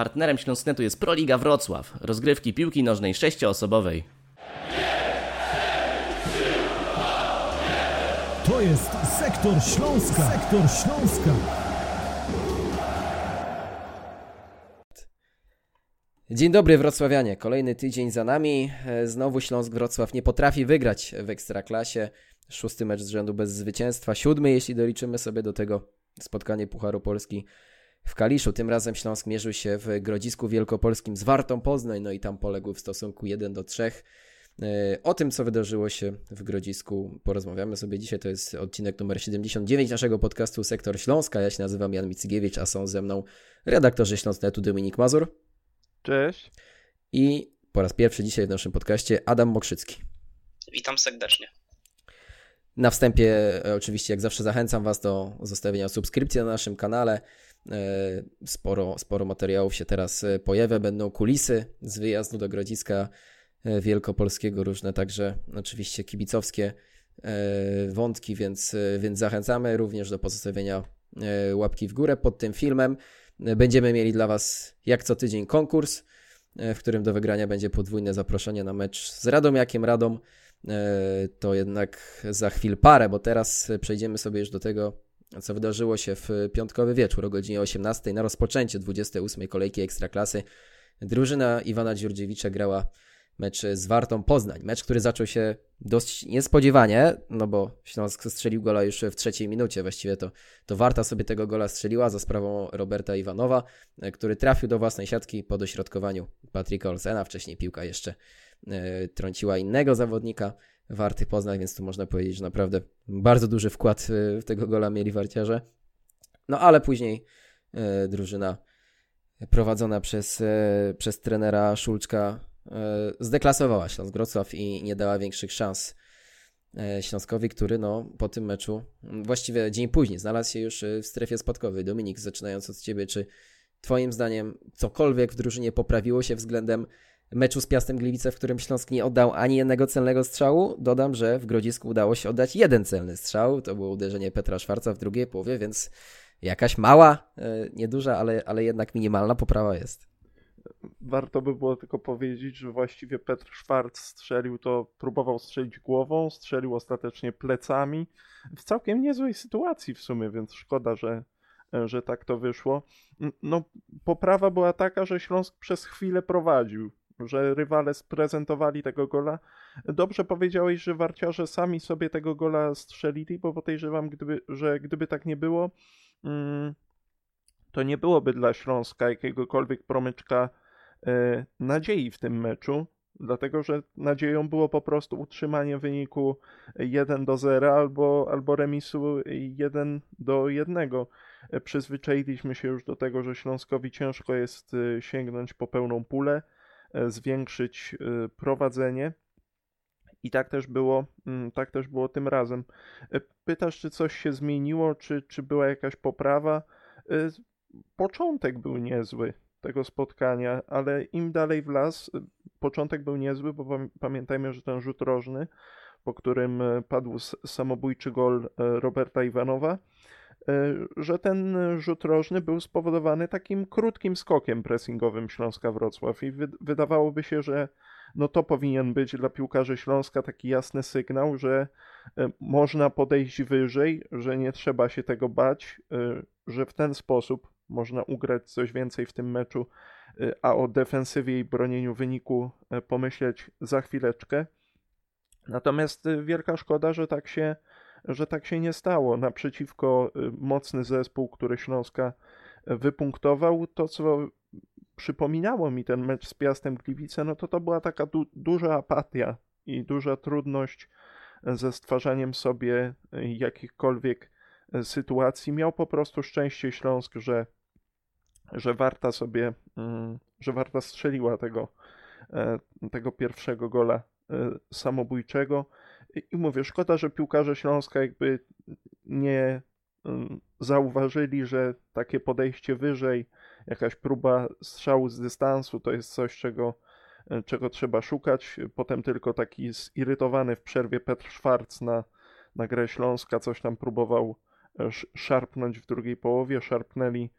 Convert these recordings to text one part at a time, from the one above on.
Partnerem Śląsknetu jest Proliga Wrocław, rozgrywki piłki nożnej sześcioosobowej. To jest Sektor Śląska. Sektor Śląska. Dzień dobry Wrocławianie, kolejny tydzień za nami. E, Znowu Śląsk Wrocław nie potrafi wygrać w Ekstraklasie. Szósty mecz z rzędu bez zwycięstwa, siódmy jeśli doliczymy sobie do tego spotkanie Pucharu Polski w Kaliszu. Tym razem Śląsk mierzył się w Grodzisku Wielkopolskim z Wartą Poznań, no i tam poległ w stosunku 1 do 3. E, O tym, co wydarzyło się w Grodzisku, porozmawiamy sobie dzisiaj. To jest odcinek numer 79 naszego podcastu Sektor Śląska. Ja się nazywam Jan Micygiewicz, a są ze mną redaktorzy Śląsknetu Dominik Mazur Cześć. i po raz pierwszy dzisiaj w naszym podcaście Adam Mokrzycki. Witam serdecznie. Na wstępie e, oczywiście jak zawsze zachęcam Was do zostawienia subskrypcji na naszym kanale. E, Sporo, sporo materiałów się teraz e, pojawia. Będą kulisy z wyjazdu do Grodziska e, Wielkopolskiego, różne także oczywiście kibicowskie wątki, więc, więc zachęcamy również do pozostawienia łapki w górę pod tym filmem. Będziemy mieli dla Was jak co tydzień konkurs, w którym do wygrania będzie podwójne zaproszenie na mecz z Radomiakiem Radom. To jednak za chwil parę, bo teraz przejdziemy sobie już do tego, co wydarzyło się w piątkowy wieczór o godzinie 18 na rozpoczęcie 28 kolejki Ekstraklasy. Drużyna Iwana Dziurdziewicza grała mecz z Wartą Poznań. Mecz, który zaczął się dość niespodziewanie, no bo Śląsk strzelił gola już w trzeciej minucie. Właściwie to, to Warta sobie tego gola strzeliła za sprawą Roberta Iwanowa, który trafił do własnej siatki po dośrodkowaniu Patryka Olsena. Wcześniej piłka jeszcze e, trąciła innego zawodnika Warty Poznań, więc tu można powiedzieć, że naprawdę bardzo duży wkład e, w tego gola mieli warciarze. No ale później e, drużyna prowadzona przez, e, przez trenera Szulczka zdeklasowała Śląsk Wrocław i nie dała większych szans Śląskowi, który no, po tym meczu, właściwie dzień później, znalazł się już w strefie spadkowej. Dominik, zaczynając od Ciebie, czy Twoim zdaniem cokolwiek w drużynie poprawiło się względem meczu z Piastem Gliwice, w którym Śląsk nie oddał ani jednego celnego strzału? Dodam, że w Grodzisku udało się oddać jeden celny strzał. To było uderzenie Petra Szwarca w drugiej połowie, więc jakaś mała, e, nieduża, ale, ale jednak minimalna poprawa jest. Warto by było tylko powiedzieć, że właściwie Petr Szwarc strzelił to, próbował strzelić głową, strzelił ostatecznie plecami. W całkiem niezłej sytuacji w sumie, więc szkoda, że, że tak to wyszło. No, poprawa była taka, że Śląsk przez chwilę prowadził, że rywale sprezentowali tego gola. Dobrze powiedziałeś, że warciarze sami sobie tego gola strzelili, bo podejrzewam, gdyby, że gdyby tak nie było, mm, to nie byłoby dla Śląska jakiegokolwiek promyczka e, nadziei w tym meczu, dlatego że nadzieją było po prostu utrzymanie wyniku 1 do 0 albo, albo remisu 1 do 1. E, Przyzwyczailiśmy się już do tego, że Śląskowi ciężko jest e, sięgnąć po pełną pulę, zwiększyć e, prowadzenie. I tak też było, mm, tak też było tym razem. E, Pytasz, czy coś się zmieniło, czy, czy była jakaś poprawa? E, Początek był niezły tego spotkania, ale im dalej w las, e, początek był niezły, bo pam- pamiętajmy, że ten rzut rożny, po którym e, padł samobójczy gol e, Roberta Iwanowa, e, że ten rzut rożny był spowodowany takim krótkim skokiem pressingowym Śląska Wrocław i wy- wydawałoby się, że no to powinien być dla piłkarzy Śląska taki jasny sygnał, że e, można podejść wyżej, że nie trzeba się tego bać, e, że w ten sposób można ugrać coś więcej w tym meczu, e, a o defensywie i bronieniu wyniku e, pomyśleć za chwileczkę. Natomiast e, wielka szkoda, że tak się, że tak się nie stało. Naprzeciwko e, mocny zespół, który Śląska e, wypunktował, to co przypominało mi ten mecz z Piastem Gliwice, no to to była taka du- duża apatia i duża trudność e, ze stwarzaniem sobie jakichkolwiek sytuacji. Miał po prostu szczęście Śląsk, że, że Warta sobie, że Warta strzeliła tego, tego pierwszego gola samobójczego. I, mówię, szkoda, że piłkarze Śląska jakby nie mm, zauważyli, że takie podejście wyżej, jakaś próba strzału z dystansu to jest coś, czego, e, czego trzeba szukać. Potem tylko taki zirytowany w przerwie Petr Szwarc na, na grę Śląska coś tam próbował e, sz- szarpnąć w drugiej połowie. Szarpnęli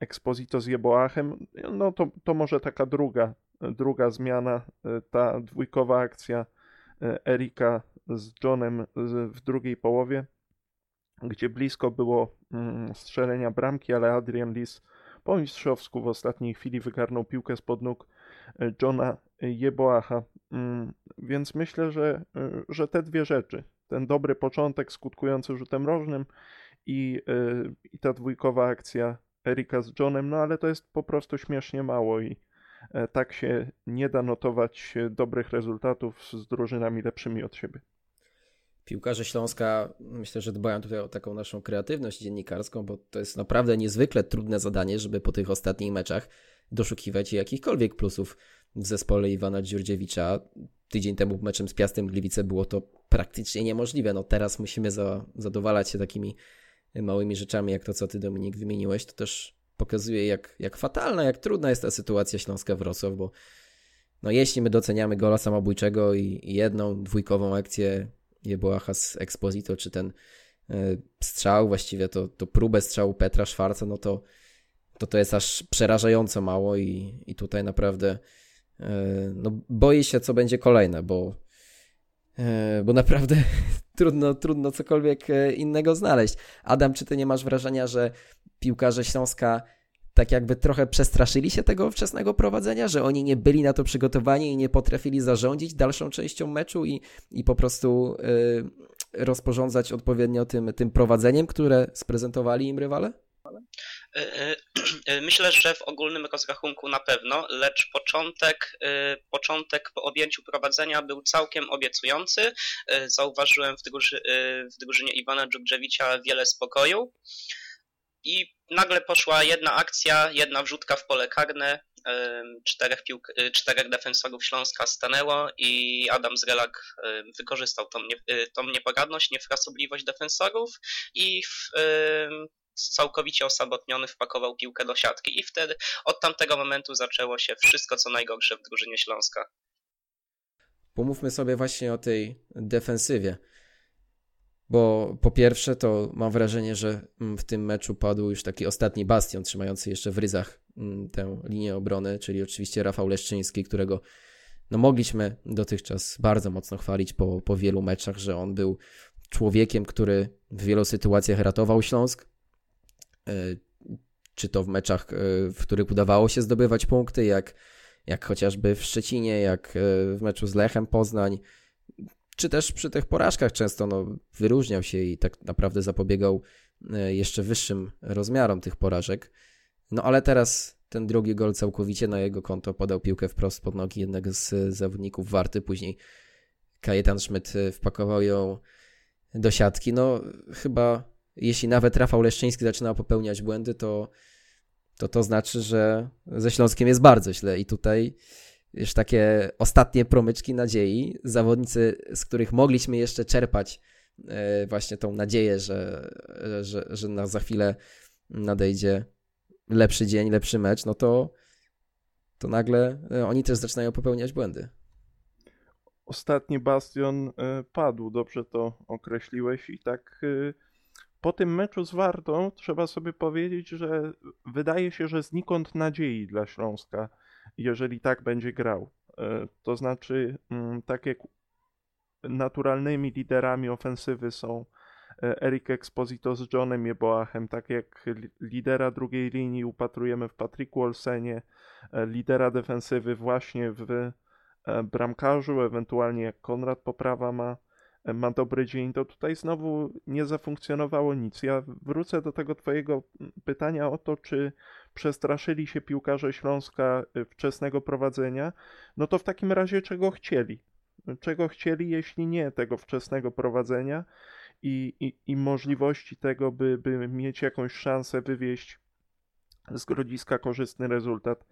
Exposito z Jeboachem, no to, to może taka druga, druga zmiana, ta dwójkowa akcja Erika z Johnem w drugiej połowie, gdzie blisko było mm, strzelenia bramki, ale Adrian Lis po mistrzowsku w ostatniej chwili wygarnął piłkę spod nóg e, Johna Jeboacha. Mm, więc myślę, że, e, że te dwie rzeczy, ten dobry początek skutkujący rzutem rożnym i, e, i ta dwójkowa akcja Erika z Johnem, no ale to jest po prostu śmiesznie mało i tak się nie da notować dobrych rezultatów z drużynami lepszymi od siebie. Piłkarze Śląska myślę, że dbają tutaj o taką naszą kreatywność dziennikarską, bo to jest naprawdę niezwykle trudne zadanie, żeby po tych ostatnich meczach doszukiwać jakichkolwiek plusów w zespole Iwana Dziurdziewicza. Tydzień temu meczem z Piastem Gliwice było to praktycznie niemożliwe. No teraz musimy za, zadowalać się takimi małymi rzeczami, jak to, co ty Dominik wymieniłeś. To też pokazuje, jak, jak fatalna, jak trudna jest ta sytuacja Śląska Wrocław, bo no jeśli my doceniamy gola samobójczego i, i jedną dwójkową akcję Jeboacha z Exposito, czy ten e, strzał, właściwie to, to próbę strzału Petra Szwarca, no to, to to jest aż przerażająco mało i, i tutaj naprawdę e, no, boję się, co będzie kolejne, bo, bo naprawdę trudno, trudno cokolwiek innego znaleźć. Adam, czy ty nie masz wrażenia, że piłkarze Śląska tak jakby trochę przestraszyli się tego wczesnego prowadzenia, że oni nie byli na to przygotowani i nie potrafili zarządzić dalszą częścią meczu i, i po prostu y, rozporządzać odpowiednio tym, tym prowadzeniem, które sprezentowali im rywale? Y, y, myślę, że w ogólnym rozrachunku na pewno, lecz początek, początek po objęciu prowadzenia był całkiem obiecujący. Zauważyłem w, druży, w drużynie Iwana Dżugdżewicza wiele spokoju. I nagle poszła jedna akcja, jedna wrzutka w pole karne, czterech, piłk, czterech defensorów Śląska stanęło i Adam Zrelak wykorzystał tą, nie, tą nieporadność, niefrasobliwość defensorów i w, całkowicie osamotniony wpakował piłkę do siatki i wtedy od tamtego momentu zaczęło się wszystko co najgorsze w drużynie Śląska. Pomówmy sobie właśnie o tej defensywie. Bo po pierwsze, to mam wrażenie, że mm, w tym meczu padł już taki ostatni bastion trzymający jeszcze w ryzach mm, tę linię obrony, czyli oczywiście Rafał Leszczyński, którego no, mogliśmy dotychczas bardzo mocno chwalić po, po wielu meczach, że on był człowiekiem, który w wielu sytuacjach ratował Śląsk. E, czy to w meczach, e, w których udawało się zdobywać punkty, jak, jak chociażby w Szczecinie, jak e, w meczu z Lechem Poznań, czy też przy tych porażkach często no, wyróżniał się i tak naprawdę zapobiegał jeszcze wyższym rozmiarom tych porażek. No ale teraz ten drugi gol całkowicie na jego konto podał piłkę wprost pod nogi jednego z zawodników Warty. Później Kajetan e, wpakował ją do siatki. No chyba jeśli nawet Rafał Leszczyński zaczyna popełniać błędy, to to, to znaczy, że ze Śląskiem jest bardzo źle. I tutaj już takie ostatnie promyczki nadziei, zawodnicy, z których mogliśmy jeszcze czerpać e, właśnie tą nadzieję, że, że, że na za chwilę nadejdzie lepszy dzień, lepszy mecz, no to, to nagle e, oni też zaczynają popełniać błędy. Ostatni bastion e, padł, dobrze to określiłeś i tak po tym meczu z Wartą trzeba sobie powiedzieć, że wydaje się, że znikąd nadziei dla Śląska jeżeli tak będzie grał. E, to znaczy, mm, tak jak naturalnymi liderami ofensywy są e, Eric Exposito z Johnem Jeboachem, tak jak lidera drugiej linii upatrujemy w Patricku Olsenie, e, lidera defensywy właśnie w bramkarzu, ewentualnie jak Konrad Poprawa ma ma dobry dzień, to tutaj znowu nie zafunkcjonowało nic. Ja wrócę do tego Twojego pytania o to, czy przestraszyli się piłkarze Śląska y, wczesnego prowadzenia. No to w takim razie czego chcieli? Czego chcieli, jeśli nie tego wczesnego prowadzenia i, i, i możliwości tego, by, by mieć jakąś szansę wywieźć z grodziska korzystny rezultat.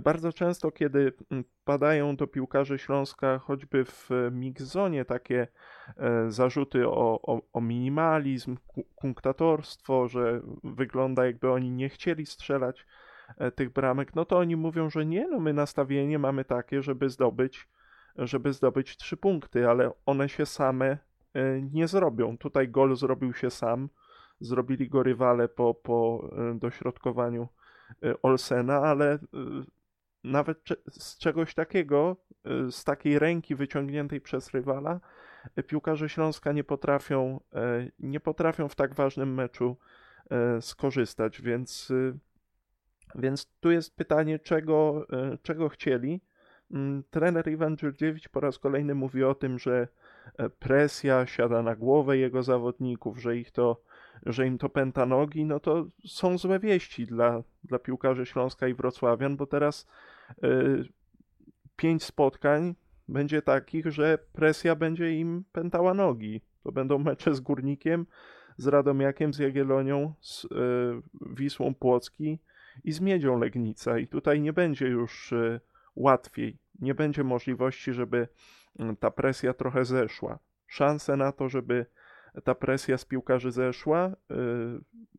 Bardzo często, kiedy mm, padają do piłkarzy Śląska, choćby w mixzonie, takie e, zarzuty o, o, o minimalizm, kunktatorstwo, że wygląda jakby oni nie chcieli strzelać e, tych bramek, no to oni mówią, że nie, no my nastawienie mamy takie, żeby zdobyć, żeby zdobyć trzy punkty, ale one się same e, nie zrobią. Tutaj gol zrobił się sam zrobili go rywale po, po dośrodkowaniu Olsena, ale nawet z czegoś takiego, z takiej ręki wyciągniętej przez rywala, piłkarze Śląska nie potrafią, nie potrafią w tak ważnym meczu skorzystać, więc, więc tu jest pytanie, czego, czego chcieli. Mm, trener Iwan Dżurdziewicz po raz kolejny mówi o tym, że presja siada na głowę jego zawodników, że ich to, że im to pęta nogi, no to są złe wieści dla, dla piłkarzy Śląska i Wrocławian, bo teraz y, pięć spotkań będzie takich, że presja będzie im pętała nogi. To będą mecze z Górnikiem, z Radomiakiem, z Jagiellonią, z y, Wisłą Płocki i z Miedzią Legnica. I tutaj nie będzie już y, łatwiej. Nie będzie możliwości, żeby ta presja trochę zeszła. Szanse na to, żeby ta presja z piłkarzy zeszła, y,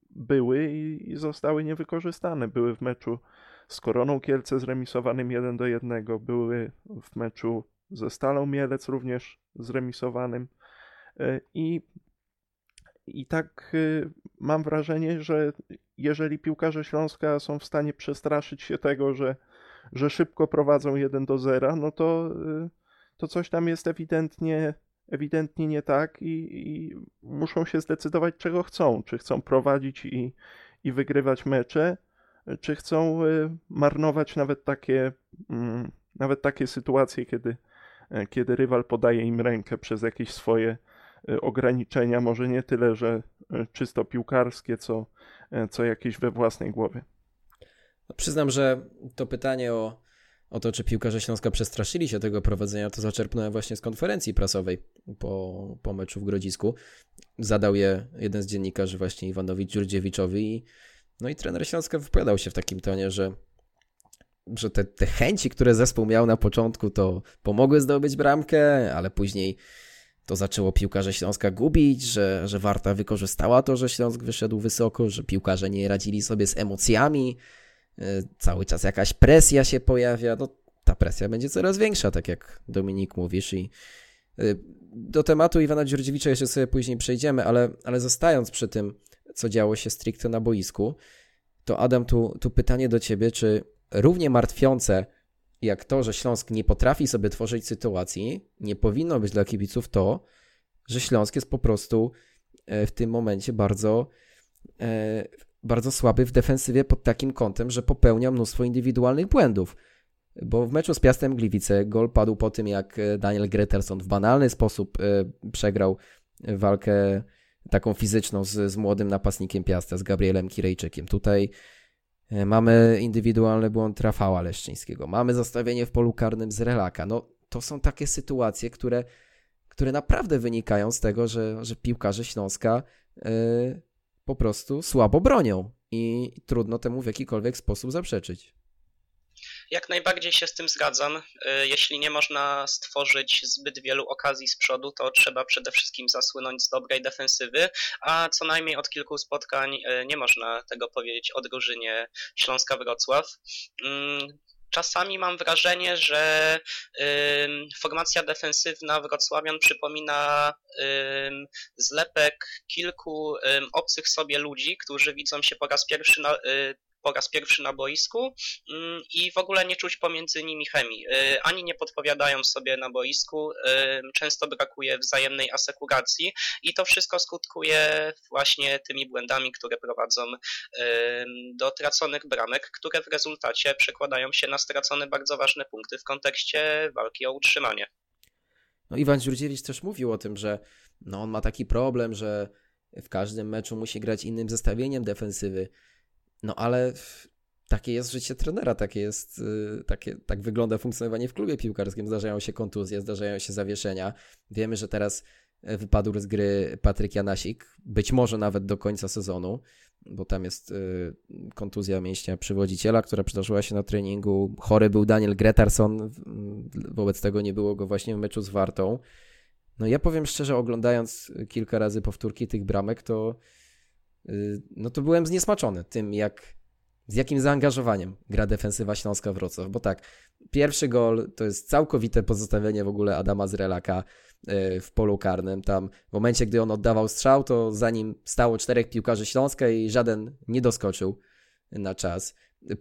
były i, zostały niewykorzystane. Były w meczu z Koroną Kielce zremisowanym 1 do 1, były w meczu ze Stalą Mielec również zremisowanym. Y, I, I tak y, mam wrażenie, że jeżeli piłkarze Śląska są w stanie przestraszyć się tego, że że szybko prowadzą 1 do 0, no to, to coś tam jest ewidentnie, ewidentnie nie tak i, i muszą się zdecydować, czego chcą. Czy chcą prowadzić i, i wygrywać mecze, czy chcą y, marnować nawet takie, mm, nawet takie sytuacje, kiedy, e, kiedy rywal podaje im rękę przez jakieś swoje y, ograniczenia, może nie tyle, że czysto piłkarskie, co, e, co jakieś we własnej głowie. Przyznam, że to pytanie o, o to, czy piłkarze Śląska przestraszyli się tego prowadzenia, to zaczerpnąłem właśnie z konferencji prasowej po, po meczu w Grodzisku. Zadał je jeden z dziennikarzy właśnie Iwanowi Dziurdziewiczowi i, no i trener Śląska wypowiadał się w takim tonie, że że te, te chęci, które zespół miał na początku, to pomogły zdobyć bramkę, ale później to zaczęło piłkarze Śląska gubić, że, że Warta wykorzystała to, że Śląsk wyszedł wysoko, że piłkarze nie radzili sobie z emocjami, cały czas jakaś presja się pojawia, no ta presja będzie coraz większa, tak jak Dominik mówisz i e, do tematu Iwana Dziurdziewicza jeszcze sobie później przejdziemy, ale, ale zostając przy tym, co działo się stricte na boisku, to Adam, tu, tu pytanie do ciebie, czy równie martwiące jak to, że Śląsk nie potrafi sobie tworzyć sytuacji, nie powinno być dla kibiców to, że Śląsk jest po prostu e, w tym momencie bardzo bardzo słaby w defensywie pod takim kątem, że popełnia mnóstwo indywidualnych błędów. Bo w meczu z Piastem Gliwice gol padł po tym, jak e, Daniel Greterson w banalny sposób e, przegrał walkę taką fizyczną z, z młodym napastnikiem Piasta, z Gabrielem Kirejczykiem. Tutaj e, mamy indywidualny błąd Rafała Leszczyńskiego, mamy zastawienie w polu karnym z Relaka. No, to są takie sytuacje, które, które naprawdę wynikają z tego, że, że piłkarze Śląska yy, po prostu słabo bronią i trudno temu w jakikolwiek sposób zaprzeczyć. Jak najbardziej się z tym zgadzam. Y, jeśli nie można stworzyć zbyt wielu okazji z przodu, to trzeba przede wszystkim zasłynąć z dobrej defensywy, a co najmniej od kilku spotkań y, nie można tego powiedzieć o drużynie Śląska-Wrocław. Mm, czasami mam wrażenie, że formacja defensywna Wrocławian przypomina zlepek kilku obcych sobie ludzi, którzy widzą się po raz pierwszy na, y, po raz pierwszy na boisku mm, i w ogóle nie czuć pomiędzy nimi chemii. Y, ani nie podpowiadają sobie na boisku, często brakuje wzajemnej asekuracji i to wszystko skutkuje właśnie tymi błędami, które prowadzą do traconych bramek, które w rezultacie przekładają się na stracone bardzo ważne punkty w kontekście walki o utrzymanie. No Iwan Dziurdziewicz też mówił o tym, że no on ma taki problem, że w każdym meczu musi grać innym zestawieniem defensywy. No ale takie jest życie trenera, takie jest, y, takie, tak wygląda funkcjonowanie w klubie piłkarskim. Zdarzają się kontuzje, zdarzają się zawieszenia. Wiemy, że teraz e, wypadł z gry Patryk Janasik, być może nawet do końca sezonu, bo tam jest y, kontuzja mięśnia przywodziciela, która przydarzyła się na treningu. Chory był Daniel Gretarson, wobec tego nie było go właśnie w meczu z Wartą. No ja powiem szczerze, oglądając kilka razy powtórki tych bramek, to no to byłem zniesmaczony tym, jak, z jakim zaangażowaniem gra defensywa Śląska Wrocław, bo tak, pierwszy gol to jest całkowite pozostawienie w ogóle Adama Zrelaka, w polu karnym. Tam w momencie, gdy on oddawał strzał, to za nim stało czterech piłkarzy Śląska i żaden nie doskoczył na czas.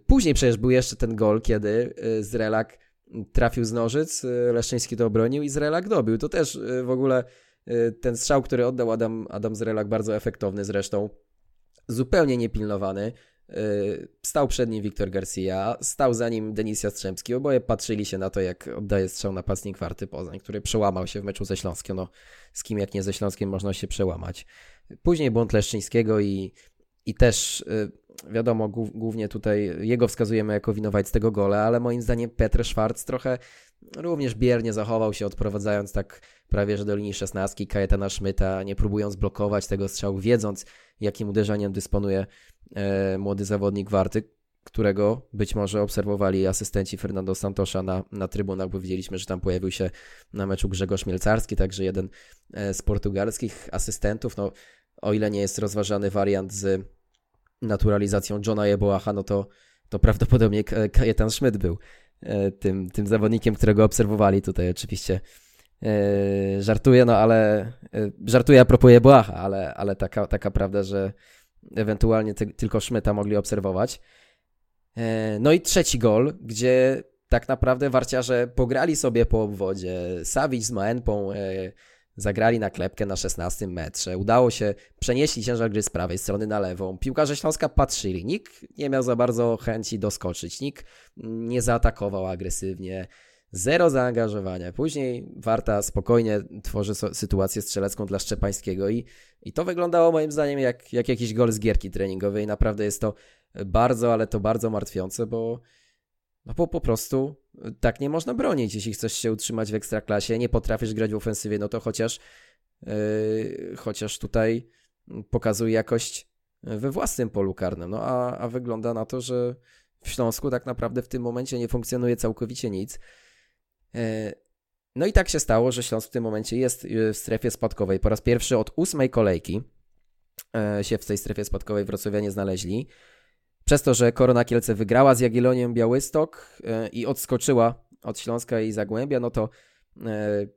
Później przecież był jeszcze ten gol, kiedy Zrelak trafił z nożyc, Leszczyński to obronił i Zrelak dobił. To też w ogóle ten strzał, który oddał Adam, Adam Zrelak, bardzo efektowny zresztą, zupełnie niepilnowany. Y, stał przed nim Wiktor Garcia, stał za nim Denis Jastrzębski. Oboje patrzyli się na to, jak oddaje strzał napastnik Warty Poznań, który przełamał się w meczu ze Śląskiem. No, z kim jak nie ze Śląskiem można się przełamać. Później błąd Leszczyńskiego i, i też y, wiadomo, głównie tutaj jego wskazujemy jako winowajc tego gola, ale moim zdaniem Petr Schwarz trochę również biernie zachował się, odprowadzając tak prawie że do linii szesnastki Kajetana Schmidta, nie próbując blokować tego strzału, wiedząc jakim uderzeniem dysponuje e, młody zawodnik Warty, którego być może obserwowali asystenci Fernando Santosza na, na trybunach, bo widzieliśmy, że tam pojawił się na meczu Grzegorz Mielcarski, także jeden e, z portugalskich asystentów. No, o ile nie jest rozważany wariant z naturalizacją Johna Jeboacha, no to, to prawdopodobnie Kajetan Schmidt był e, tym, tym zawodnikiem, którego obserwowali tutaj oczywiście. E, żartuję, no ale e, żartuję a propos Jeboacha, ale, ale taka, taka prawda, że ewentualnie ty, tylko Schmidta mogli obserwować. No i trzeci gol, gdzie tak naprawdę warciarze pograli sobie po obwodzie. Savic z Maenpą Zagrali na klepkę na 16 metrze. Udało się, przenieśli ciężar gry z prawej strony na lewą. Piłkarze Śląska patrzyli. Nikt nie miał za bardzo chęci doskoczyć. Nikt nie zaatakował agresywnie. Zero zaangażowania. Później Warta spokojnie tworzy sytuację strzelecką dla Szczepańskiego i, i to wyglądało moim zdaniem jak, jak jakiś gol z gierki treningowej. Naprawdę jest to bardzo, ale to bardzo martwiące, bo no bo po prostu tak nie można bronić. Jeśli chcesz się utrzymać w ekstraklasie, nie potrafisz grać w ofensywie, no to chociaż, yy, chociaż tutaj pokazuj jakość we własnym polu karnym. No a, a wygląda na to, że w Śląsku tak naprawdę w tym momencie nie funkcjonuje całkowicie nic. Yy, no i tak się stało, że Śląsk w tym momencie jest y, w strefie spadkowej. Po raz pierwszy od ósmej kolejki yy, się w tej strefie spadkowej wrocławianie znaleźli. Przez to, że Korona Kielce wygrała z Jagiellonią Białystok e, i odskoczyła od Śląska i Zagłębia, no to e,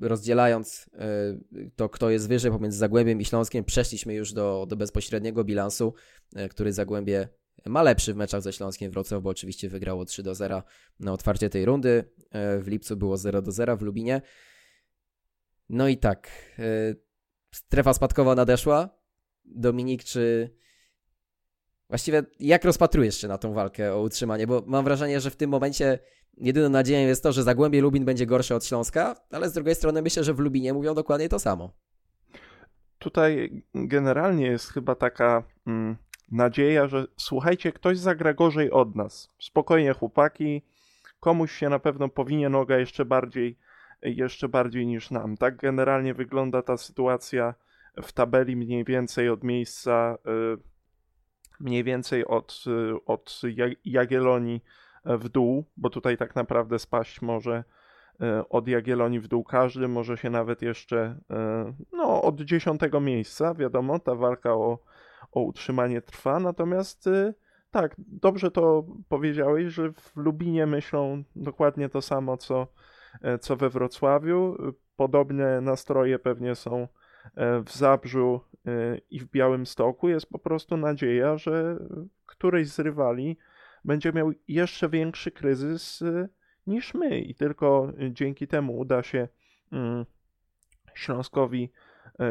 rozdzielając e, to, kto jest wyżej pomiędzy Zagłębiem i Śląskiem, przeszliśmy już do, do bezpośredniego bilansu, który Zagłębie ma lepszy w meczach ze Śląskiem Wrocław, bo oczywiście wygrało 3 do 0 na otwarcie tej rundy. W lipcu było 0 do 0 w Lubinie. No i tak, strefa spadkowa nadeszła. Dominik, czy Właściwie jak rozpatrujesz się na tą walkę o utrzymanie? Bo mam wrażenie, że w tym momencie jedyną nadzieją jest to, że Zagłębie Lubin będzie gorsze od Śląska, ale z drugiej strony myślę, że w Lubinie mówią dokładnie to samo. Tutaj generalnie jest chyba taka mm, nadzieja, że słuchajcie, ktoś zagra gorzej od nas. Spokojnie chłopaki, komuś się na pewno powinie noga jeszcze bardziej, jeszcze bardziej niż nam. Tak generalnie wygląda ta sytuacja w tabeli mniej więcej od miejsca... Yy, mniej więcej od, y, od Jagiellonii e, w dół, bo tutaj tak naprawdę spaść może od Jagiellonii w dół każdy, może się nawet jeszcze no, od dziesiątego miejsca, wiadomo, ta walka o, o utrzymanie trwa, natomiast y, tak, dobrze to powiedziałeś, że w Lubinie myślą dokładnie to samo, co, co we Wrocławiu. Podobne nastroje pewnie są w Zabrzu i w Białym Stoku jest po prostu nadzieja, że któryś z rywali będzie miał jeszcze większy kryzys y, niż my i tylko dzięki temu uda się mm, Śląskowi e,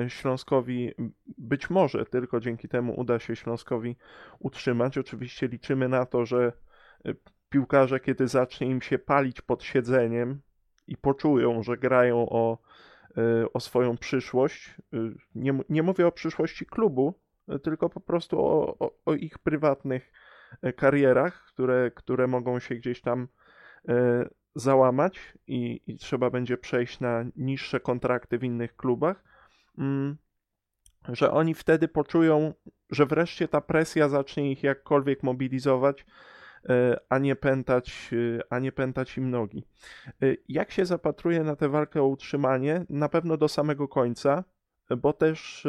Śląskowi być może tylko dzięki temu uda się Śląskowi utrzymać. Oczywiście liczymy na to, że y, piłkarze, kiedy zacznie im się palić pod siedzeniem i poczują, że grają o Y, o swoją przyszłość. Nie, nie mówię o przyszłości klubu, tylko po prostu o, o, o ich prywatnych karierach, które, które mogą się gdzieś tam załamać i, i, trzeba będzie przejść na niższe kontrakty w innych klubach, że oni wtedy poczują, że wreszcie ta presja zacznie ich jakkolwiek mobilizować E, a nie pętać, e, a nie pętać im nogi. E, jak się zapatruje na tę walkę o utrzymanie? Na pewno do samego końca, bo też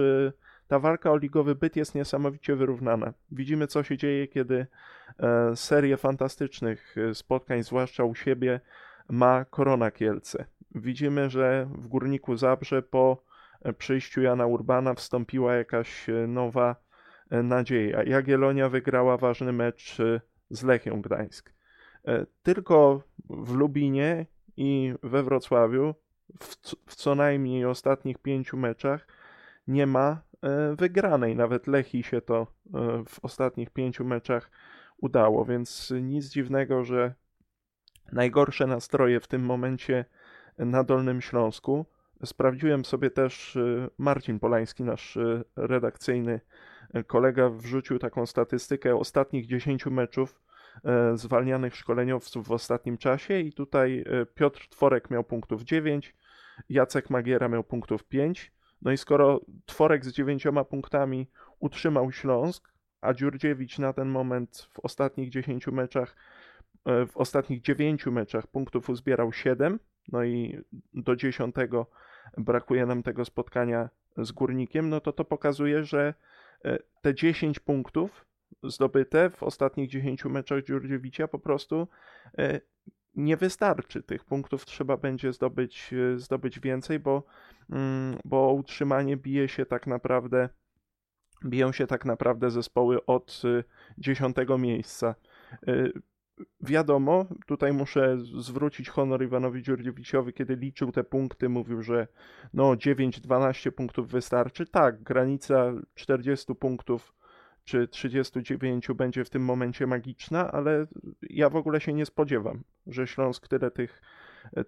ta walka o ligowy byt jest niesamowicie wyrównana. Widzimy, co się dzieje, kiedy serię fantastycznych spotkań, zwłaszcza u siebie, ma Korona Kielce. widzimy, że w Górniku Zabrze po przyjściu Jana Urbana wstąpiła jakaś nowa nadzieja. Jagiellonia wygrała ważny mecz z Lechią Gdańsk. Tylko w Lubinie i we Wrocławiu w, w co najmniej ostatnich pięciu meczach nie ma e, wygranej. Nawet Lechi się to e, w ostatnich pięciu meczach udało, więc nic dziwnego, że najgorsze nastroje w tym momencie na Dolnym Śląsku. Sprawdziłem sobie też e, Marcin Polański, nasz redakcyjny kolega, wrzucił taką statystykę ostatnich 10 meczów zwalnianych szkoleniowców w ostatnim czasie i tutaj Piotr Tworek miał punktów 9, Jacek Magiera miał punktów 5. No i skoro Tworek z dziewięcioma punktami utrzymał Śląsk, a Dziurdziewicz na ten moment w ostatnich 10 meczach, w ostatnich 9 meczach punktów uzbierał 7, no i do 10 brakuje nam tego spotkania z Górnikiem, no to to pokazuje, że e, te 10 punktów zdobyte w ostatnich 10 meczach Dziurdziewicza po prostu e, nie wystarczy. Tych punktów trzeba będzie zdobyć, e, zdobyć więcej, bo, mm, bo utrzymanie bije się tak naprawdę biją się tak naprawdę zespoły od e, dziesiątego miejsca. Wiadomo, tutaj muszę zwrócić honor Iwanowi Dziurdziewiczowi, kiedy liczył te punkty, mówił, że no 9-12 punktów wystarczy. Tak, granica 40 punktów czy 39 będzie w tym momencie magiczna, ale ja w ogóle się nie spodziewam, że Śląsk tyle tych,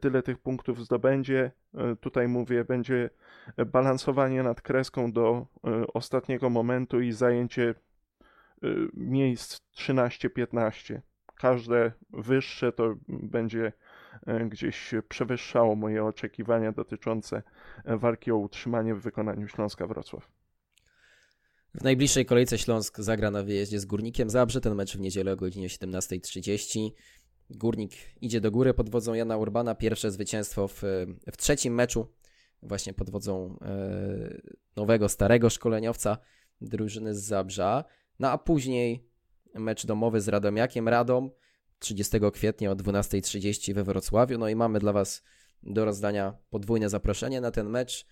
tyle tych punktów zdobędzie. Tutaj mówię, będzie balansowanie nad kreską do e, ostatniego momentu i zajęcie e, miejsc 13-15. Każde wyższe to będzie e, gdzieś przewyższało moje oczekiwania dotyczące walki o utrzymanie w wykonaniu Śląska Wrocław. W najbliższej kolejce Śląsk zagra na wyjeździe z Górnikiem Zabrze, ten mecz w niedzielę o godzinie 17.30. Górnik idzie do góry pod wodzą Jana Urbana, pierwsze zwycięstwo w, w trzecim meczu, właśnie pod wodzą e, nowego, starego szkoleniowca drużyny z Zabrza. No a później mecz domowy z Radomiakiem Radom 30 kwietnia o 12.30 we Wrocławiu. No i mamy dla Was do rozdania podwójne zaproszenie na ten mecz.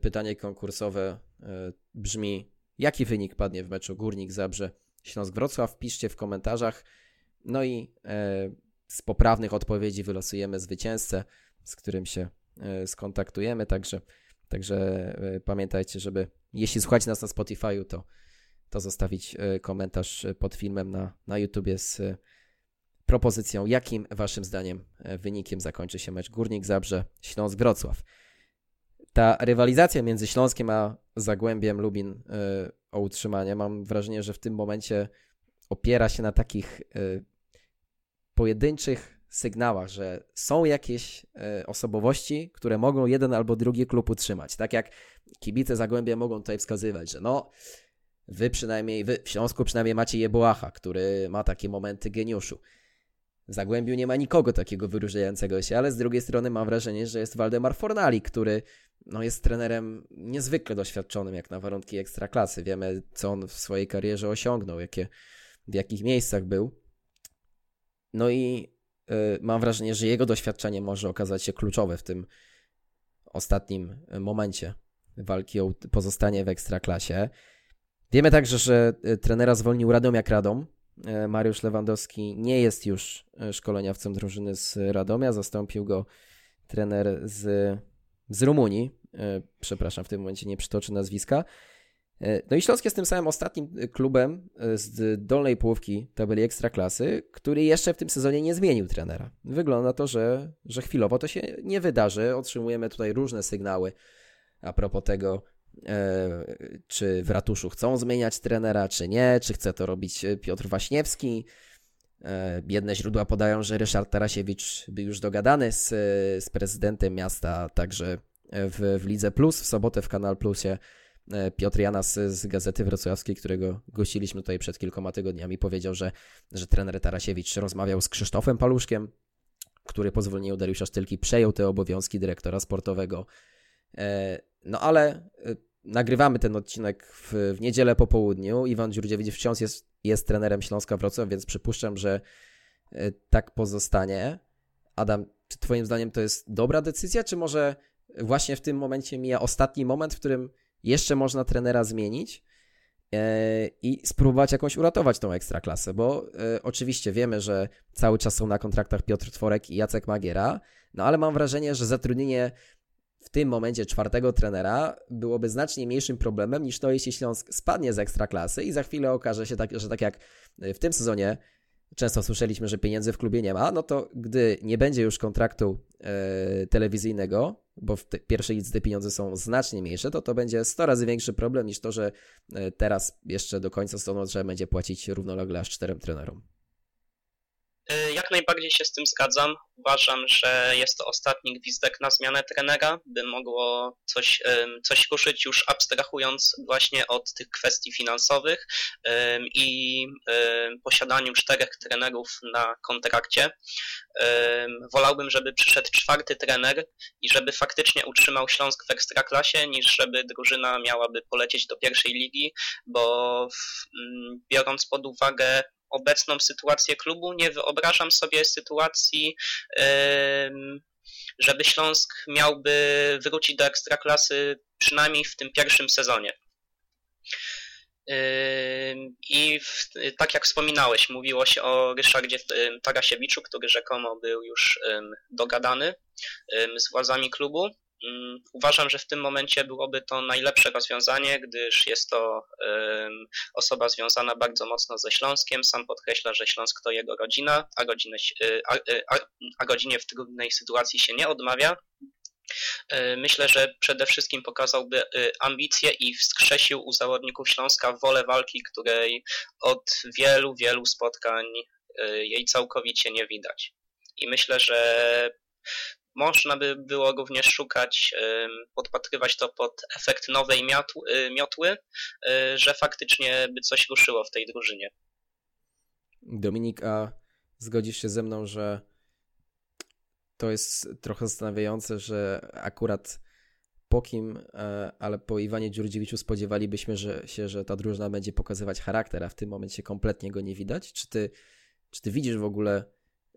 Pytanie konkursowe e, brzmi: Jaki wynik padnie w meczu Górnik Zabrze Śląsk Wrocław? Piszcie w komentarzach. No i e, z poprawnych odpowiedzi wylosujemy zwycięzcę, z którym się e, skontaktujemy. Także, także e, pamiętajcie, żeby jeśli słuchacie nas na Spotify'u, to, to zostawić e, komentarz pod filmem na, na YouTubie z e, propozycją, jakim waszym zdaniem e, wynikiem zakończy się mecz Górnik Zabrze Śląsk Wrocław ta rywalizacja między Śląskiem a Zagłębiem Lubin o utrzymanie, mam wrażenie, że w tym momencie opiera się na takich pojedynczych sygnałach, że są jakieś osobowości, które mogą jeden albo drugi klub utrzymać. Tak jak kibice Zagłębia mogą tutaj wskazywać, że no, wy przynajmniej, wy w Śląsku przynajmniej macie Jeboacha, który ma takie momenty geniuszu. W Zagłębiu nie ma nikogo takiego wyróżniającego się, ale z drugiej strony mam wrażenie, że jest Waldemar Fornali, który no, jest trenerem niezwykle doświadczonym jak na warunki ekstraklasy. Wiemy, co on w swojej karierze osiągnął, jakie, w jakich miejscach był. No i y, mam wrażenie, że jego doświadczenie może okazać się kluczowe w tym ostatnim momencie walki o pozostanie w ekstraklasie. Wiemy także, że y, trenera zwolnił Radomiak Radom. Y, Mariusz Lewandowski nie jest już szkoleniowcem drużyny z Radomia. Zastąpił go trener z z Rumunii. E, przepraszam, w tym momencie nie przytoczę nazwiska. E, no i Śląsk jest tym samym ostatnim e, klubem z dolnej połówki tabeli Ekstraklasy, który jeszcze w tym sezonie nie zmienił trenera. Wygląda to, że, że chwilowo to się nie wydarzy. Otrzymujemy tutaj różne sygnały a propos tego, czy w ratuszu chcą zmieniać trenera, czy nie, czy chce to robić Piotr Waśniewski. Jedne źródła podają, że Ryszard Tarasiewicz był już dogadany z, z prezydentem miasta, także w, w Lidze Plus. W sobotę w Kanal Plusie e, Piotr Janas z Gazety Wrocławskiej, którego gościliśmy tutaj przed kilkoma tygodniami, powiedział, że, że trener Tarasiewicz rozmawiał z Krzysztofem Paluszkiem, który po zwolnieniu Dariusza Sztylki przejął te obowiązki dyrektora sportowego. E, no ale e, nagrywamy ten odcinek w, w niedzielę po południu. Iwan Dziurdziewicz wciąż jest, jest trenerem Śląska Wrocław, więc przypuszczam, że tak pozostanie. Adam, czy Twoim zdaniem to jest dobra decyzja, czy może właśnie w tym momencie mija ostatni moment, w którym jeszcze można trenera zmienić e, i spróbować jakąś uratować tą ekstraklasę, bo e, oczywiście wiemy, że cały czas są na kontraktach Piotr Tworek i Jacek Magiera, no ale mam wrażenie, że zatrudnienie w tym momencie czwartego trenera byłoby znacznie mniejszym problemem niż to, jeśli Śląsk spadnie z ekstraklasy i za chwilę okaże się, tak, że tak jak w tym sezonie często słyszeliśmy, że pieniędzy w klubie nie ma, no to gdy nie będzie już kontraktu e, telewizyjnego, bo w te, pierwszej lidze te pieniądze są znacznie mniejsze, to to będzie 100 razy większy problem niż to, że e, teraz jeszcze do końca sezonu trzeba będzie płacić równolegle aż czterem trenerom. Y, jak najbardziej się z tym zgadzam. Uważam, że jest to ostatni gwizdek na zmianę trenera, by mogło coś, coś ruszyć już abstrahując właśnie od tych kwestii finansowych i posiadaniu czterech trenerów na kontrakcie. Wolałbym, żeby przyszedł czwarty trener i żeby faktycznie utrzymał Śląsk w ekstraklasie, niż żeby drużyna miałaby polecieć do pierwszej ligi, bo biorąc pod uwagę obecną sytuację klubu. Nie wyobrażam sobie sytuacji, żeby Śląsk miałby wrócić do ekstraklasy przynajmniej w tym pierwszym sezonie. I w, tak jak wspominałeś, mówiło się o Ryszardzie Tarasiewiczu, który rzekomo był już dogadany z władzami klubu. Mm, uważam, że w tym momencie byłoby to najlepsze rozwiązanie, gdyż jest to osoba związana bardzo mocno ze Śląskiem. Sam podkreśla, że Śląsk to jego rodzina, a, rodzinę, y, y, a, a w trudnej sytuacji się nie odmawia. Y, myślę, że przede wszystkim pokazałby ambicje i wskrzesił u zawodników Śląska wolę walki, której od wielu, wielu spotkań jej całkowicie nie widać. I myślę, że można by było również szukać, podpatrywać to pod efekt nowej y, miotły, y, że faktycznie by coś ruszyło w tej drużynie. Dominik, a zgodzisz się ze mną, że to jest trochę zastanawiające, że akurat po kim, e, ale po Iwanie Dziurdziewiczu spodziewalibyśmy że, się, że ta drużyna będzie pokazywać charakter, a w tym momencie kompletnie go nie widać. Czy ty, czy ty widzisz w ogóle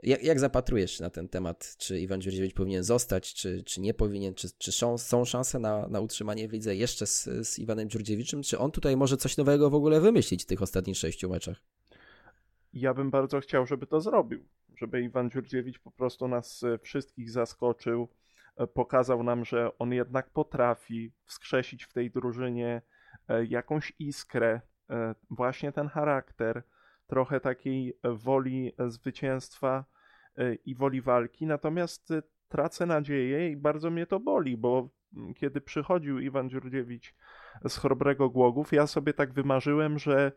jak, jak zapatrujesz się na ten temat? Czy Iwan Dziurdziewicz powinien zostać, czy, czy nie powinien? Czy, czy są, szanse na, na utrzymanie w lidze jeszcze z, z Iwanem Dziurdziewiczem? Czy on tutaj może coś nowego w ogóle wymyślić w tych ostatnich sześciu meczach? Ja bym bardzo chciał, żeby to zrobił. Żeby Iwan Dziurdziewicz po prostu nas e, wszystkich zaskoczył, e, pokazał nam, że on jednak potrafi wskrzesić w tej drużynie e, jakąś iskrę, właśnie ten charakter trochę takiej woli zwycięstwa e, i woli walki, natomiast e, tracę nadzieję i bardzo mnie to boli, bo mm, kiedy przychodził Iwan Dziurdziewicz z Chrobrego Głogów, ja sobie tak wymarzyłem, że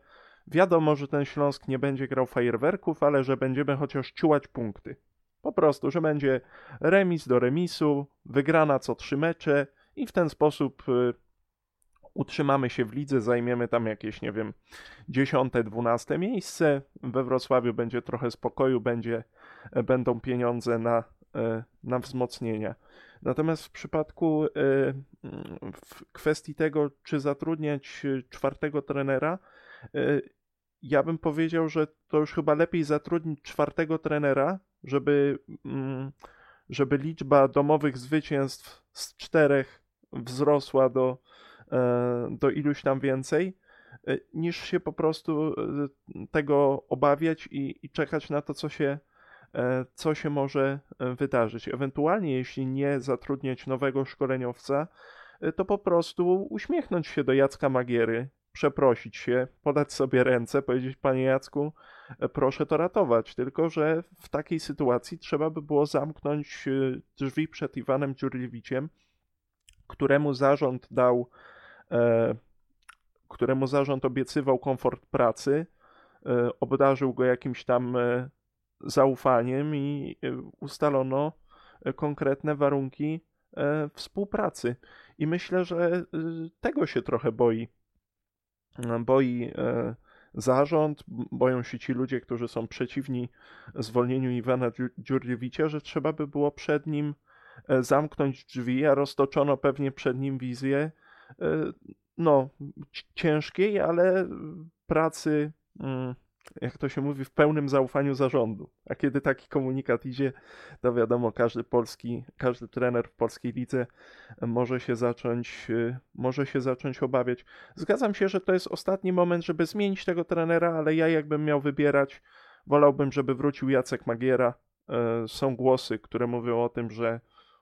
wiadomo, że ten Śląsk nie będzie grał fajerwerków, ale że będziemy chociaż ciułać punkty. Po prostu, że będzie remis do remisu, wygrana co trzy mecze i w ten sposób e, utrzymamy się w lidze, zajmiemy tam jakieś, nie wiem, 10-12 miejsce. We Wrocławiu będzie trochę spokoju, będzie, e, będą pieniądze na, e, na wzmocnienia. Natomiast w przypadku e, w kwestii tego, czy zatrudniać czwartego trenera, ja bym powiedział, że to już chyba lepiej zatrudnić czwartego trenera, żeby, mm, żeby liczba domowych zwycięstw z czterech wzrosła do, do iluś tam więcej, e, niż się po prostu e, tego obawiać i, i czekać na to, co się, co się może wydarzyć. Ewentualnie, jeśli nie zatrudniać nowego szkoleniowca, to po prostu uśmiechnąć się do Jacka Magiery, przeprosić się, podać sobie ręce, powiedzieć: Panie Jacku, proszę to ratować. Tylko, że w takiej sytuacji trzeba by było zamknąć drzwi przed Iwanem Dziurliewiciem, któremu zarząd dał E, któremu zarząd obiecywał komfort pracy, e, obdarzył go jakimś tam e, zaufaniem i ustalono konkretne warunki współpracy. I myślę, że tego się trochę boi. Boi zarząd, boją się ci ludzie, którzy są przeciwni zwolnieniu Iwana Dziurdziewicza, że trzeba by było przed nim zamknąć drzwi, a roztoczono pewnie przed nim wizję E, no, ciężkiej, ale pracy mm, jak to się mówi, w pełnym zaufaniu zarządu. A kiedy taki komunikat idzie, to wiadomo, każdy polski, każdy trener w polskiej lidze może się zacząć, y, może się zacząć obawiać. Zgadzam się, że to jest ostatni moment, żeby zmienić tego trenera, ale ja jakbym miał wybierać, wolałbym, żeby wrócił Jacek Magiera. E, są głosy, które mówią o tym, że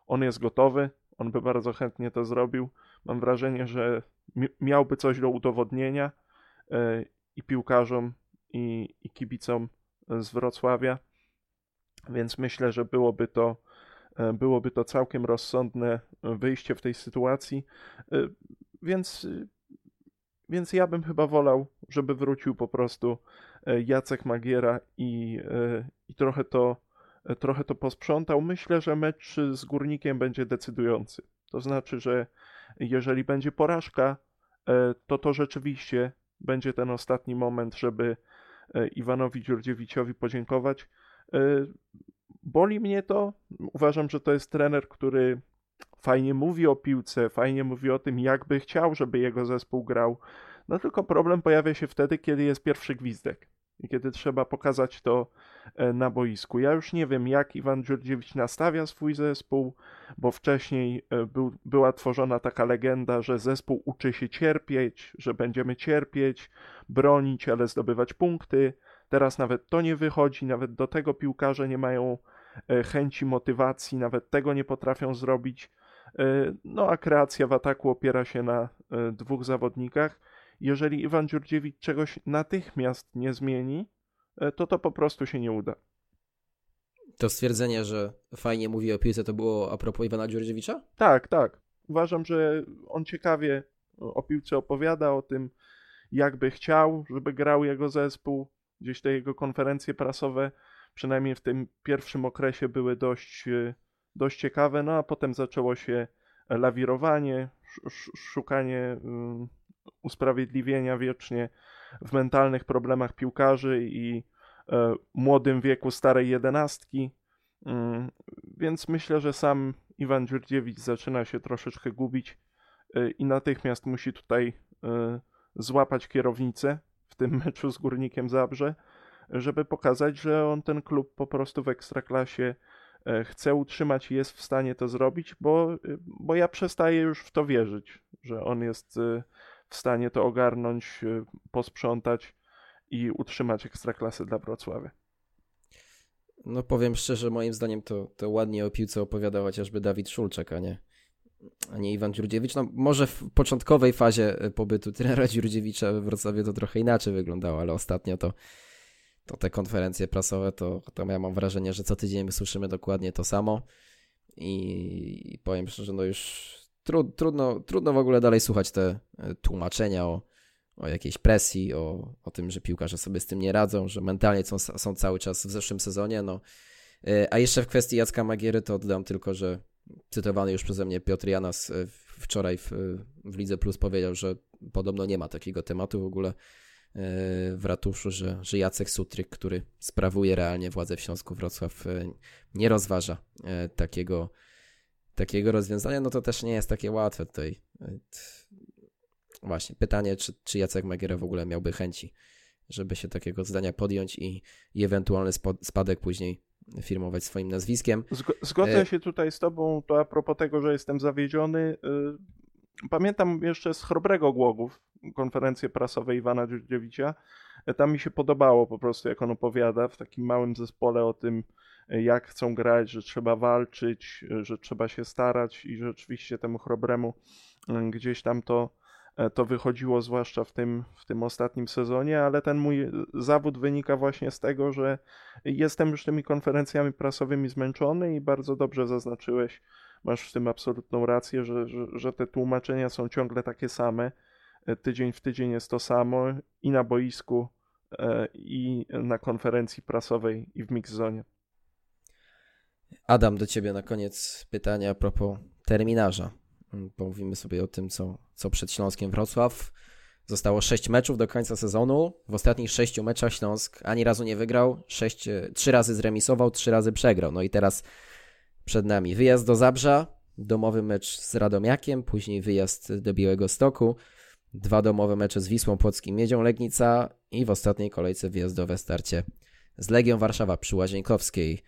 on jest gotowy, on by bardzo chętnie to zrobił. Mam wrażenie, że miałby coś do udowodnienia e, i piłkarzom, i, i kibicom z Wrocławia, więc myślę, że byłoby to, e, byłoby to całkiem rozsądne wyjście w tej sytuacji. E, więc, więc ja bym chyba wolał, żeby wrócił po prostu Jacek Magiera i, i trochę, to, trochę to posprzątał. Myślę, że mecz z Górnikiem będzie decydujący. To znaczy, że jeżeli będzie porażka, e, to to rzeczywiście będzie ten ostatni moment, żeby e, Iwanowi Dziurdziewiciowi podziękować. E, boli mnie to. Uważam, że to jest trener, który fajnie mówi o piłce, fajnie mówi o tym, jak by chciał, żeby jego zespół grał. No tylko problem pojawia się wtedy, kiedy jest pierwszy gwizdek i kiedy trzeba pokazać to e, na boisku. Ja już nie wiem, jak Iwan Dziurdziewicz nastawia swój zespół, bo wcześniej e, był, była tworzona taka legenda, że zespół uczy się cierpieć, że będziemy cierpieć, bronić, ale zdobywać punkty. Teraz nawet to nie wychodzi, nawet do tego piłkarze nie mają e, chęci, motywacji, nawet tego nie potrafią zrobić. No a kreacja w ataku opiera się na dwóch zawodnikach jeżeli Iwan Dziurdziewicz czegoś natychmiast nie zmieni, e, to to po prostu się nie uda. To stwierdzenie, że fajnie mówi o piłce, to było a propos Iwana Dziurdziewicza? Tak, tak. Uważam, że on ciekawie o piłce opowiada, o tym, jakby chciał, żeby grał jego zespół. Gdzieś te jego konferencje prasowe, przynajmniej w tym pierwszym okresie, były dość, e, dość ciekawe, no a potem zaczęło się lawirowanie, szukanie usprawiedliwienia wiecznie w mentalnych problemach piłkarzy i e, młodym wieku starej jedenastki. Mm, więc myślę, że sam Iwan Dziurdziewicz zaczyna się troszeczkę gubić e, i natychmiast musi tutaj e, złapać kierownicę w tym meczu z Górnikiem Zabrze, żeby pokazać, że on ten klub po prostu w ekstraklasie chce utrzymać i jest w stanie to zrobić, bo, bo ja przestaję już w to wierzyć, że on jest w stanie to ogarnąć, y, posprzątać i utrzymać ekstraklasy dla Wrocławia. No powiem szczerze, moim zdaniem to, to ładnie o piłce opowiadał chociażby Dawid Szulczek, a nie, a nie Iwan Dziurdziewicz. No może w początkowej fazie y, pobytu trenera Dziurdziewicza we Wrocławiu to trochę inaczej wyglądało, ale ostatnio to, to te konferencje prasowe, to, to ja mam wrażenie, że co tydzień słyszymy dokładnie to samo i, i powiem szczerze, no już trud, trudno, trudno w ogóle dalej słuchać te e, tłumaczenia o, o jakiejś presji, o, o tym, że piłkarze sobie z tym nie radzą, że mentalnie są, są cały czas w zeszłym sezonie. No. E, a jeszcze w kwestii Jacka Magiery to oddam tylko, że cytowany już przeze mnie Piotr Janas e, wczoraj w, w Lidze Plus powiedział, że podobno nie ma takiego tematu w ogóle w ratuszu, że, że Jacek Sutryk, który sprawuje realnie władzę w Śląsku Wrocław, nie rozważa takiego takiego rozwiązania, no to też nie jest takie łatwe tutaj. Właśnie, pytanie, czy, czy Jacek Magiera w ogóle miałby chęci, żeby się takiego zdania podjąć i, i ewentualny spadek później firmować swoim nazwiskiem. Zgodzę e... się tutaj z tobą, to a propos tego, że jestem zawiedziony. Pamiętam jeszcze z Chrobrego Głogów konferencję prasową Iwana Dziurdziewicza. Tam mi się podobało po prostu, jak on opowiada w takim małym zespole o tym, jak chcą grać, że trzeba walczyć, że trzeba się starać i rzeczywiście temu chrobremu mm, gdzieś tam to, e, to wychodziło, zwłaszcza w tym, w tym ostatnim sezonie, ale ten mój zawód wynika właśnie z tego, że jestem już tymi konferencjami prasowymi zmęczony i bardzo dobrze zaznaczyłeś, masz w tym absolutną rację, że, że, że te tłumaczenia są ciągle takie same. E, tydzień w tydzień jest to samo i na boisku, e, i na konferencji prasowej, i w mixzonie. Adam, do ciebie na koniec pytania a propos terminarza. Pomówimy sobie o tym, co, co przed Śląskiem Wrocław. Zostało sześć meczów do końca sezonu. W ostatnich sześciu meczach Śląsk ani razu nie wygrał, sześć, trzy razy zremisował, trzy razy przegrał. No i teraz przed nami wyjazd do Zabrza, domowy mecz z Radomiakiem, później wyjazd do Białego Stoku, dwa domowe mecze z Wisłą Płockim Miedzią Legnica i w ostatniej kolejce wyjazdowe starcie z Legią Warszawa przy Łazienkowskiej.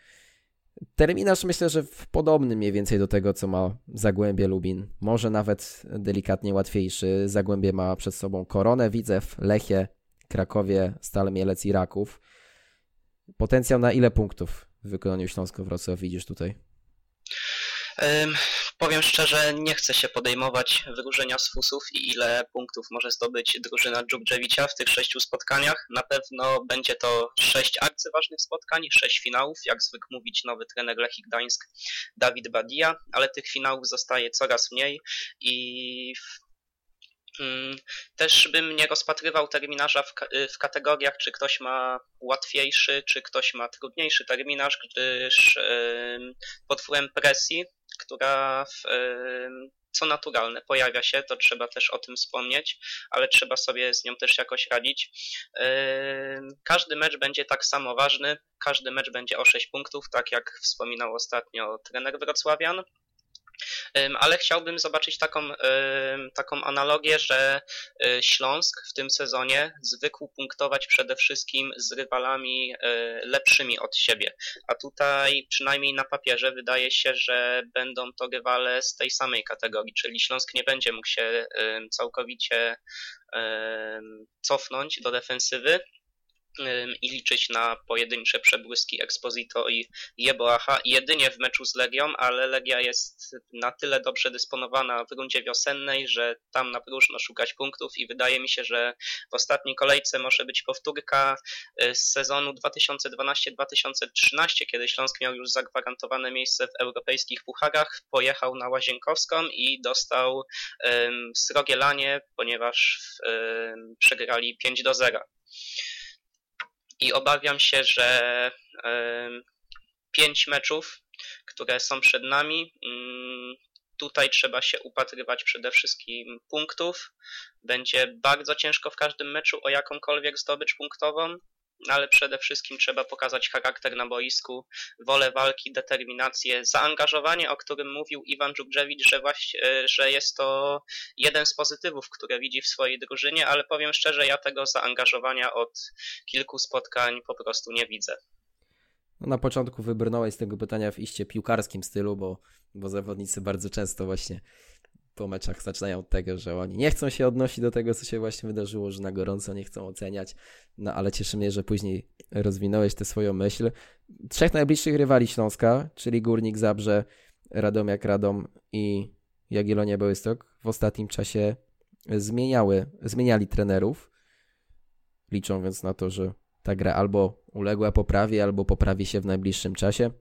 Terminarz myślę, że w podobnym mniej więcej do tego, co ma Zagłębie Lubin. Może nawet delikatnie łatwiejszy. Zagłębie ma przed sobą Koronę, Widzew, Lechie, Krakowie, Stal Mielec i Raków. Potencjał na ile punktów w wykonaniu Śląsko-Wrocław widzisz tutaj? Powiem szczerze, nie chcę się podejmować wyróżenia z fusów i ile punktów może zdobyć drużyna Dżubdżewicza w tych sześciu spotkaniach. Na pewno będzie to sześć arcyważnych spotkań, sześć finałów, jak zwykł mówić nowy trener Lechii Gdańsk Dawid Badia, ale tych finałów zostaje coraz mniej i też bym nie rozpatrywał terminarza w, w, kategoriach, czy ktoś ma łatwiejszy, czy ktoś ma trudniejszy terminarz, gdyż pod wpływem presji która w, co naturalne pojawia się, to trzeba też o tym wspomnieć, ale trzeba sobie z nią też jakoś radzić. Każdy mecz będzie tak samo ważny, każdy mecz będzie o 6 punktów, tak jak wspominał ostatnio trener Wrocławian. Ale chciałbym zobaczyć taką, taką analogię, że y, Śląsk w tym sezonie zwykł punktować przede wszystkim z rywalami y, lepszymi od siebie. A tutaj przynajmniej na papierze wydaje się, że będą to rywale z tej samej kategorii, czyli Śląsk nie będzie mógł się całkowicie cofnąć do defensywy i liczyć na pojedyncze przebłyski Exposito i Jeboacha. Jedynie w meczu z Legią, ale Legia jest na tyle dobrze dysponowana w rundzie wiosennej, że tam na próżno szukać punktów i wydaje mi się, że w ostatniej kolejce może być powtórka y, z sezonu 2012-2013, kiedy Śląsk miał już zagwarantowane miejsce w europejskich pucharach, pojechał na Łazienkowską i dostał um, srogie lanie, ponieważ um, przegrali 5 do 0 i obawiam się, że pięć meczów, które są przed nami, mm, tutaj trzeba się upatrywać przede wszystkim punktów. Będzie bardzo ciężko w każdym meczu o jakąkolwiek zdobycz punktową ale przede wszystkim trzeba pokazać charakter na boisku, wolę walki, determinację, zaangażowanie, o którym mówił Iwan Dżubrzewicz, że, właśnie, e, że jest to jeden z pozytywów, które widzi w swojej drużynie, ale powiem szczerze, ja tego zaangażowania od kilku spotkań po prostu nie widzę. No na początku wybrnąłeś z tego pytania w iście piłkarskim stylu, bo, bo zawodnicy bardzo często właśnie po meczach zaczynają od tego, że oni nie chcą się odnosić do tego, co się właśnie wydarzyło, że na gorąco nie chcą oceniać, no ale cieszy mnie, że później rozwinąłeś tę swoją myśl. Trzech najbliższych rywali Śląska, czyli Górnik Zabrze, Radomiak Radom i Jagiellonia Białystok w ostatnim czasie zmieniały, zmieniali trenerów. Liczą więc na to, że ta gra albo uległa poprawie, albo poprawi się w najbliższym czasie.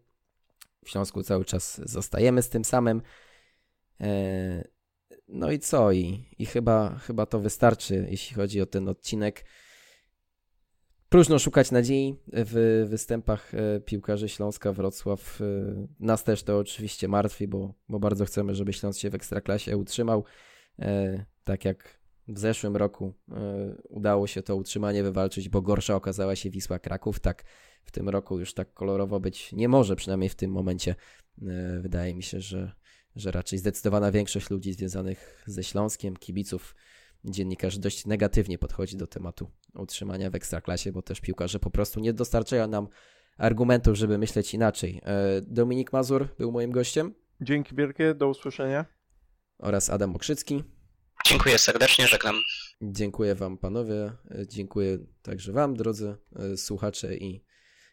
W Śląsku cały czas zostajemy z tym samym. No i co? I, i chyba, chyba to wystarczy, jeśli chodzi o ten odcinek. Próżno szukać nadziei w występach e, piłkarzy Śląska, Wrocław. E, nas też to oczywiście martwi, bo, bo bardzo chcemy, żeby Śląsk się w Ekstraklasie utrzymał. E, tak jak w zeszłym roku udało się to utrzymanie wywalczyć, bo gorsza okazała się Wisła Kraków. Tak w tym roku już tak kolorowo być nie może, przynajmniej w tym momencie. Wydaje mi się, że że raczej zdecydowana większość ludzi związanych ze Śląskiem, kibiców, dziennikarzy dość negatywnie podchodzi do tematu utrzymania w ekstraklasie, bo też piłkarze po prostu nie dostarczają nam argumentów, żeby myśleć inaczej. E, Dominik Mazur był moim gościem. Dzięki wielkie, do usłyszenia. Oraz Adam Okrzycki. Dziękuję serdecznie, żegnam. Dziękuję Wam panowie, e, dziękuję także Wam drodzy e, słuchacze i,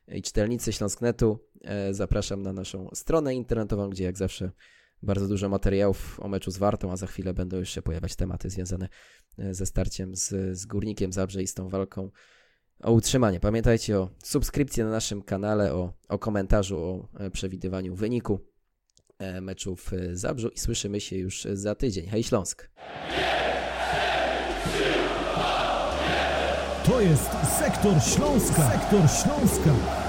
i czytelnicy Śląsknetu. Zapraszam na naszą stronę internetową, gdzie jak zawsze bardzo dużo materiałów o meczu z Wartą, a za chwilę będą jeszcze pojawiać tematy związane e, ze starciem z, z Górnikiem Zabrze i z tą walką o utrzymanie. Pamiętajcie o subskrypcji na naszym kanale, o, o komentarzu, o e, przewidywaniu wyniku e, meczu w Zabrzu i słyszymy się już za tydzień. Hej Śląsk! To jest Sektor Śląska. Sektor Śląska.